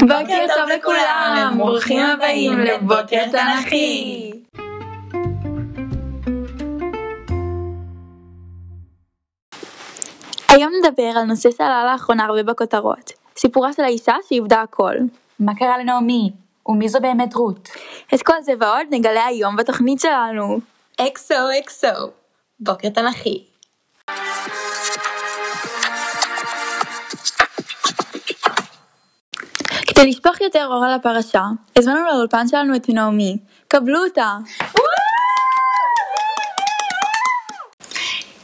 בוקר טוב לכולם, ברוכים הבאים לבוקר תנ"כי. היום נדבר על נושא שעלה לאחרונה הרבה בכותרות, סיפורה של האישה שאיבדה הכל. מה קרה לנעמי? ומי זו באמת רות? את כל זה ועוד נגלה היום בתוכנית שלנו. אקסו אקסו, בוקר תנ"כי. כדי לשפוך יותר אור על הפרשה, הזמנו לאולפן שלנו את נעמי. קבלו אותה!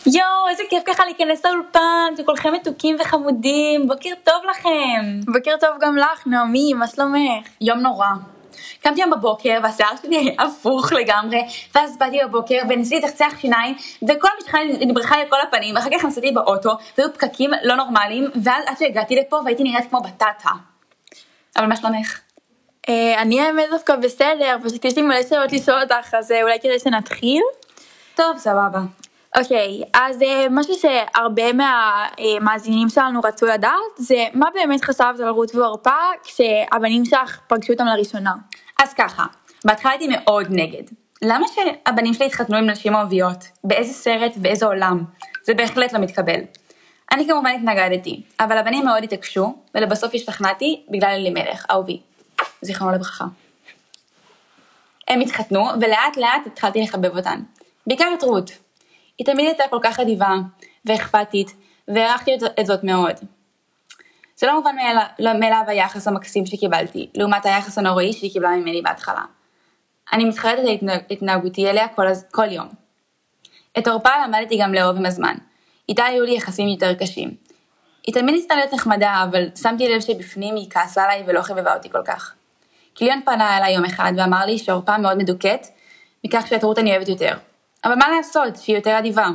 יואו, איזה כיף ככה להיכנס לאולפן, שכולכם מתוקים וחמודים, בוקר טוב לכם. בוקר טוב גם לך, נעמי, מה שלומך? יום נורא. קמתי היום בבוקר והשיער שלי הפוך לגמרי, ואז באתי בבוקר וניסיתי לצחצח שיניים, וכל המשפחה נברחה לי על כל הפנים, ואחר כך נסעתי באוטו, והיו פקקים לא נורמליים, ואז עד שהגעתי לפה והייתי נראית כמו בטטה. אבל מה שלומך? אה, אני האמת דווקא בסדר, פשוט יש לי מלא שאלות לשאול אותך, אז אה, אולי כדי שנתחיל? טוב, סבבה. אוקיי, אז אה, משהו שהרבה מהמאזינים שלנו רצו לדעת, זה מה באמת חשבת על רות ועורפה כשהבנים שלך פגשו אותם לראשונה. אז ככה, בהתחלה הייתי מאוד נגד. למה שהבנים שלי יתחתנו עם נשים אוהביות? באיזה סרט ואיזה עולם? זה בהחלט לא מתקבל. אני כמובן התנגדתי, אבל הבנים מאוד התעקשו, ולבסוף השתכנעתי בגלל אלימלך, אהובי, זיכרונו לברכה. הם התחתנו, ולאט לאט התחלתי לחבב אותן. בעיקר את רות. היא תמיד הייתה כל כך אדיבה, ואכפתית, והערכתי את זאת מאוד. זה לא מובן מאליו היחס המקסים שקיבלתי, לעומת היחס הנוראי שהיא קיבלה ממני בהתחלה. אני מתחרטת את התנהגותי אליה כל, כל יום. את עורפה למדתי גם לאהוב עם הזמן. איתה היו לי יחסים יותר קשים. היא תמיד ניסתה להיות נחמדה, אבל שמתי לב שבפנים היא כעסה עליי ולא חיבבה אותי כל כך. קיליון פנה אליי יום אחד ואמר לי שעורפה מאוד מדוכאת, מכך שאת רות אני אוהבת יותר. אבל מה לעשות, שהיא יותר אדיבה.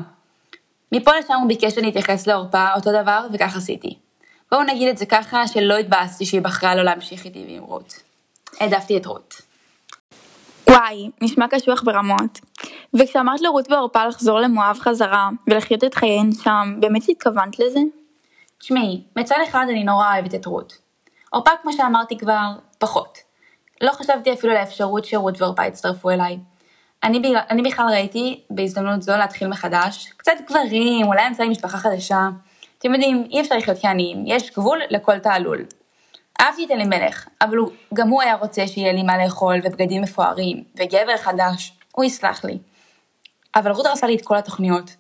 מפה לשם הוא ביקש שאני אתייחס לעורפה אותו דבר, וכך עשיתי. בואו נגיד את זה ככה, שלא התבאסתי שהיא בחרה לא להמשיך איתי ועם רות. העדפתי את רות. וואי, נשמע קשוח ברמות. וכשאמרת לרות ועורפה לחזור למואב חזרה ולחיות את חייהן שם, באמת התכוונת לזה? תשמעי, מצד אחד אני נורא אוהבת את רות. עורפה, כמו שאמרתי כבר, פחות. לא חשבתי אפילו על האפשרות שרות ועורפה יצטרפו אליי. אני, אני בכלל ראיתי בהזדמנות זו להתחיל מחדש, קצת גברים, אולי אמצע עם משפחה חדשה. אתם יודעים, אי אפשר לחיות כעניים, יש גבול לכל תעלול. אהבתי את אלימלך, אבל הוא, גם הוא היה רוצה שיהיה לי מה לאכול ובגדים מפוארים, וגבר חדש, הוא יסלח לי. אבל רות הרסה לי את כל התוכניות.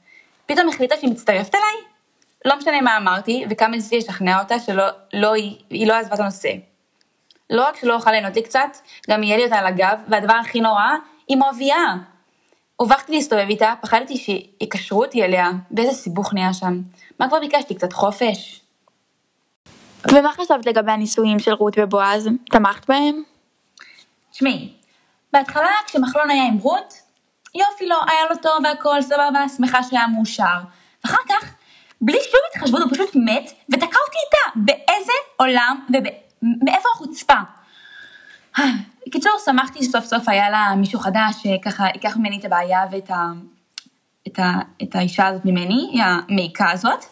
פתאום החליטה שהיא מצטרפת אליי? לא משנה מה אמרתי, וכמה ניסיתי לשכנע אותה שלא לא, היא, היא לא עזבה את הנושא. לא רק שלא אוכל ליהנות לי קצת, גם יהיה לי אותה על הגב, והדבר הכי נורא, היא מואביה. הובכתי להסתובב איתה, פחדתי שיקשרו אותי אליה, ואיזה סיבוך נהיה שם. מה כבר ביקשתי, קצת חופש? ומה חשבת לגבי הנישואים של רות ובועז? תמכת בהם? תשמעי, בהתחלה כשמחלון היה עם רות, יופי לו, היה לו טוב והכל סבבה, שמחה שהיה מאושר. ואחר כך, בלי שום התחשבות, הוא פשוט מת, ותקע אותי איתה. באיזה עולם ומאיפה החוצפה? בקיצור, שמחתי שסוף סוף היה לה מישהו חדש שככה ייקח ממני את הבעיה ואת ה, את ה, את האישה הזאת ממני, המעיקה הזאת.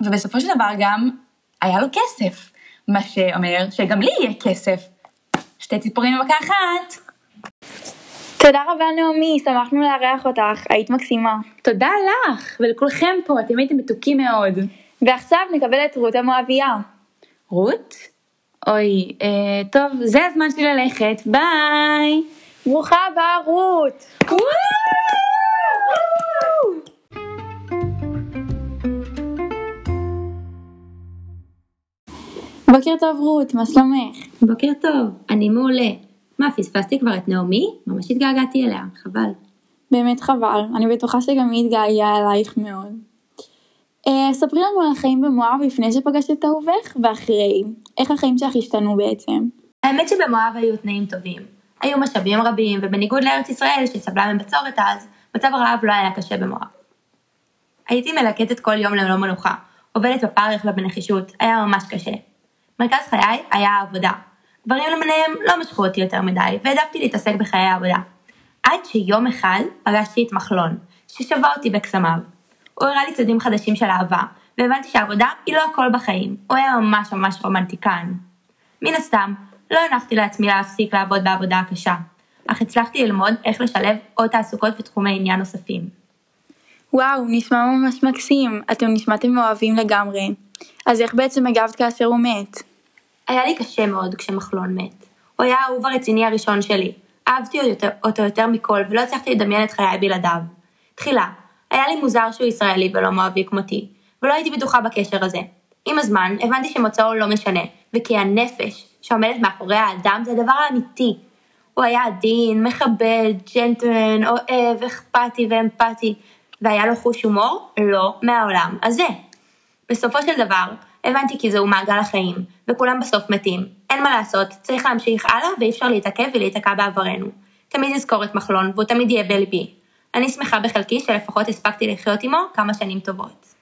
ובסופו של דבר גם היה לו כסף, מה שאומר שגם לי יהיה כסף. שתי ציפורים במכה אחת. תודה רבה נעמי, שמחנו לארח אותך, היית מקסימה. תודה לך, ולכולכם פה, אתם הייתם מתוקים מאוד. ועכשיו נקבל את רות המואביה. רות? אוי, אה, טוב, זה הזמן שלי ללכת, ביי. ברוכה הבאה רות. בוקר טוב רות, מה שלומך? בוקר טוב, אני מעולה. מה, פספסתי כבר את נעמי? ממש התגעגעתי אליה, חבל. באמת חבל, אני בטוחה שגם היא התגעגעה אלייך מאוד. Uh, ספרי לנו על החיים במואב לפני שפגשת את אהובך ואחרי. איך החיים שלך השתנו בעצם? האמת שבמואב היו תנאים טובים. היו משאבים רבים, ובניגוד לארץ ישראל שסבלה מבצורת אז, מצב הרעב לא היה קשה במואב. הייתי מלקטת כל יום ללא מנוחה, עובדת בפרך ובנחישות, היה ממש קשה. מרכז חיי היה העבודה. דברים למיניהם לא משכו אותי יותר מדי, והעדפתי להתעסק בחיי העבודה. עד שיום אחד פגשתי את מחלון, ששבה אותי בקסמיו. הוא הראה לי צדדים חדשים של אהבה, והבנתי שהעבודה היא לא הכל בחיים, הוא היה ממש ממש רומנטיקן. מן הסתם, לא הנחתי לעצמי להפסיק לעבוד בעבודה הקשה, אך הצלחתי ללמוד איך לשלב עוד תעסוקות ותחומי עניין נוספים. וואו, נשמע ממש מקסים. אתם נשמעתם מאוהבים לגמרי. אז איך בעצם הגבת כאשר הוא מת? היה לי קשה מאוד כשמחלון מת. הוא היה האהוב הרציני הראשון שלי. אהבתי אותו יותר, מכל ולא הצלחתי לדמיין את חיי בלעדיו. תחילה, היה לי מוזר שהוא ישראלי ולא מואבי כמותי, ולא הייתי בטוחה בקשר הזה. עם הזמן הבנתי שמוצאו לא משנה, וכי הנפש שעומדת מאחורי האדם זה הדבר האמיתי. הוא היה עדין, מכבד, ג'נטלמן, אוהב, אכפתי ואמפתי, והיה לו חוש הומור לא מהעולם הזה. בסופו של דבר, הבנתי כי זהו מעגל החיים, וכולם בסוף מתים. אין מה לעשות, צריך להמשיך הלאה ואי אפשר להתעכב ולהיתקע בעברנו. תמיד אזכור את מחלון, והוא תמיד יהיה בלבי. אני שמחה בחלקי שלפחות הספקתי לחיות עמו כמה שנים טובות.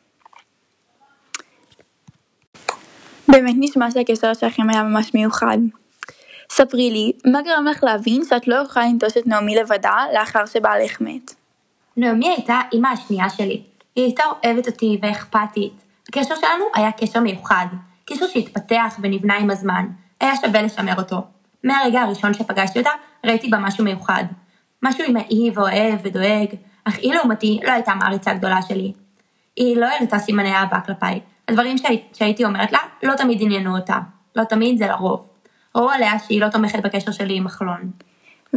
באמת נשמע שהקשר שלכם היה ממש מיוחד. ספרי לי, מה גרם לך להבין שאת לא יכולה לנטוש את נעמי לבדה לאחר שבעלך מת? נעמי הייתה אימא השנייה שלי. היא הייתה אוהבת אותי ואכפתית. הקשר שלנו היה קשר מיוחד. קשר שהתפתח ונבנה עם הזמן. היה שווה לשמר אותו. מהרגע הראשון שפגשתי אותה, ראיתי בה משהו מיוחד. משהו אימהי ואוהב ודואג, אך היא לעומתי לא הייתה מעריצה גדולה שלי. היא לא הראתה סימני אהבה כלפיי. הדברים שהי, שהייתי אומרת לה לא תמיד עניינו אותה. לא תמיד, זה לרוב. ראו עליה שהיא לא תומכת בקשר שלי עם מחלון.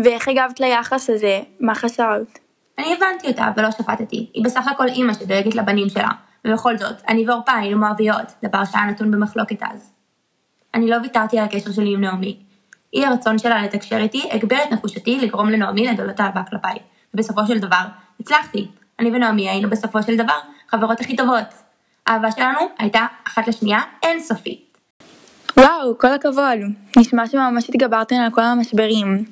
ואיך הגבת ליחס הזה? מה חשבת? אני הבנתי אותה ולא שפטתי, היא בסך הכל אימא שדואגת לבנים שלה, ובכל זאת, אני ואורפה היינו מואביות, דבר שהיה נתון במחלוקת אז. אני לא ויתרתי על הקשר שלי עם נעמי. אי הרצון שלה לתקשר איתי הגביר את נחושתי לגרום לנעמי לגלות אהבה כלפיי, ובסופו של דבר, הצלחתי. אני ונעמי היינו בסופו של דבר חברות הכי טובות. האהבה שלנו הייתה אחת לשנייה אינסופית. וואו, כל הכבוד. נשמע שממש התגברתן על כל המשברים.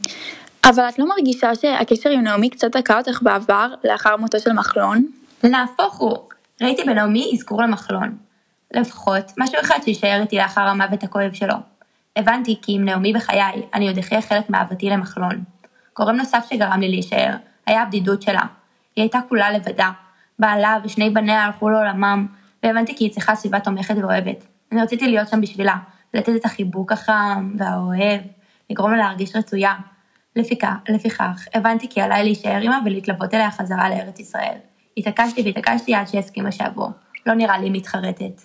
אבל את לא מרגישה שהקשר עם נעמי קצת תקע אותך בעבר, לאחר מותו של מחלון? נהפוך הוא, ראיתי בנעמי אזכור למחלון. לפחות, משהו אחד שיישאר איתי לאחר המוות הכואב שלו. הבנתי כי עם נעמי בחיי, אני עוד אחיה חלק מאהבתי למחלון. גורם נוסף שגרם לי להישאר, היה הבדידות שלה. היא הייתה כולה לבדה. בעלה ושני בניה הלכו לעולמם, והבנתי כי היא צריכה סביבה תומכת ואוהבת. אני רציתי להיות שם בשבילה, לתת את החיבוק החם והאוהב, לגרום לה להרגיש רצויה. לפיכך, לפיכך, הבנתי כי עליי להישאר עימה ולהתלוות אליה חזרה לארץ ישראל. התעקשתי והתעקשתי עד שהסכימה שאבוא. לא נראה לי מתחרטת.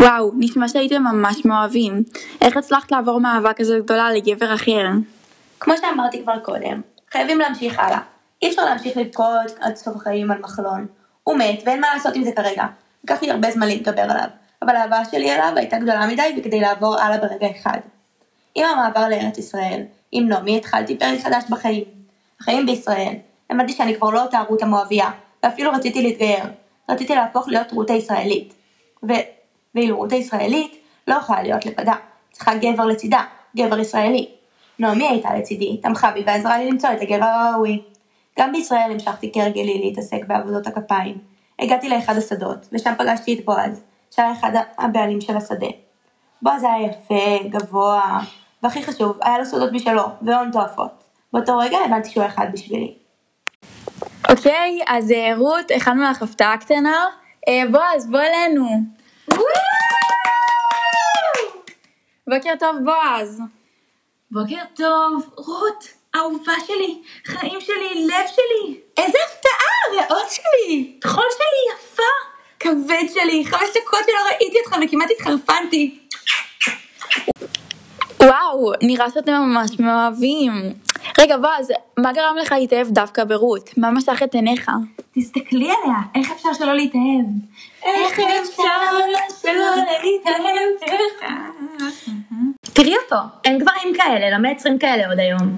וואו, נשמע שהייתם ממש מאוהבים. איך הצלחת לעבור מאהבה כזאת גדולה לגבר אחר? כמו שאמרתי כבר קודם, חייבים להמשיך הלאה. אי אפשר להמשיך לבכות עד סוף החיים על מחלון. הוא מת ואין מה לעשות עם זה כרגע. לקח לי הרבה זמן להתגבר עליו, אבל האהבה שלי אליו הייתה גדולה מדי וכדי לעבור הלאה ברגע אחד. עם המעבר לארץ ישראל, עם נעמי התחלתי פרק חדש בחיים. החיים בישראל, למדתי שאני כבר לא אותה רות המואביה, ואפילו רציתי להתגייר. רציתי להפוך להיות רות הישראלית. ו... ואילו רות הישראלית לא יכולה להיות לבדה, צריכה גבר לצידה, גבר ישראלי. נעמי הייתה לצידי, תמכה בי ועזרה לי למצוא את הגבר הראוי. גם בישראל המשכתי כהרגלי להתעסק בעבודות הכפיים. הגעתי לאחד השדות, ושם פגשתי את בועז, שהיה אחד הבעלים של השדה. בועז היה יפה, גבוה, והכי חשוב, היה לו סודות משלו, והון תועפות. באותו רגע הבנתי שהוא אחד בשבילי. אוקיי, אז אה, רות, הכנו לך הפתעה קטנה. אה, בועז, בוא אלינו. בוקר טוב, בועז. בוקר טוב, רות, אהובה שלי, חיים שלי, לב שלי. איזה הפתעה, ריאות שלי, טחול שלי יפה, כבד שלי, חמש דקות שלא ראיתי אותך וכמעט התחרפנתי. וואו, נראה שאתם ממש מאוהבים. רגע, בועז, מה גרם לך להתאהב דווקא ברות? מה משך את עיניך? תסתכלי עליה, איך אפשר שלא להתאהב? איך אפשר שלא להתאהב? תראי אותו, אין גברים כאלה, לא מייצרים כאלה עוד היום.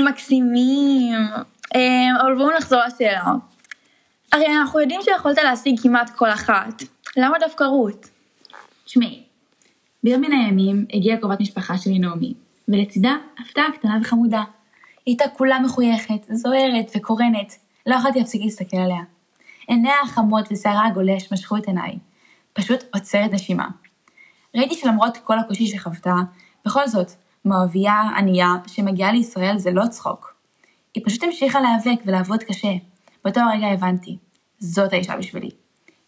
מקסימים. אה, אבל בואו נחזור לשאלה. הרי אנחנו יודעים שיכולת להשיג כמעט כל אחת. למה דווקא רות? תשמעי, ביום מן הימים הגיעה קרובת משפחה שלי נעמי, ולצידה הפתעה קטנה וחמודה. היא הייתה כולה מחויכת, זוהרת וקורנת, לא יכולתי להפסיק להסתכל עליה. עיניה החמות ושערה הגולש משכו את עיניי. פשוט עוצרת נשימה. ראיתי שלמרות כל הקושי שחוותה, בכל זאת, מאוהבייה ענייה שמגיעה לישראל זה לא צחוק. היא פשוט המשיכה להיאבק ולעבוד קשה. באותו הרגע הבנתי, זאת האישה בשבילי.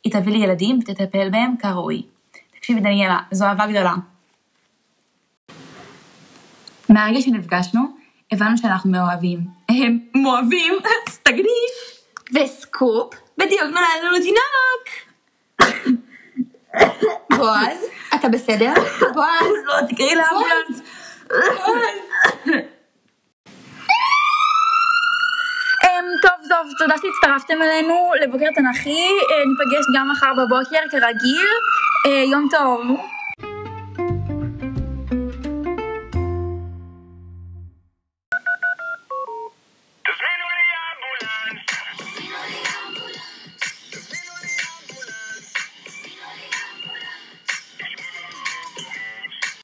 היא תביא לי ילדים ותטפל בהם כראוי. תקשיבי דניאלה, זו אהבה גדולה. מהרגע שנפגשנו, הבנו שאנחנו מאוהבים. הם מאוהבים? תקדיש! וסקופ, בדיוק נולד לנו תינוק! בועז, אתה בסדר? בועז, לא, תקראי לאמבולנס. אמ, טוב, טוב, תודה שהצטרפתם אלינו לבוקר תנ"כי, אה, ניפגש גם מחר בבוקר כרגיל, אה, יום טוב.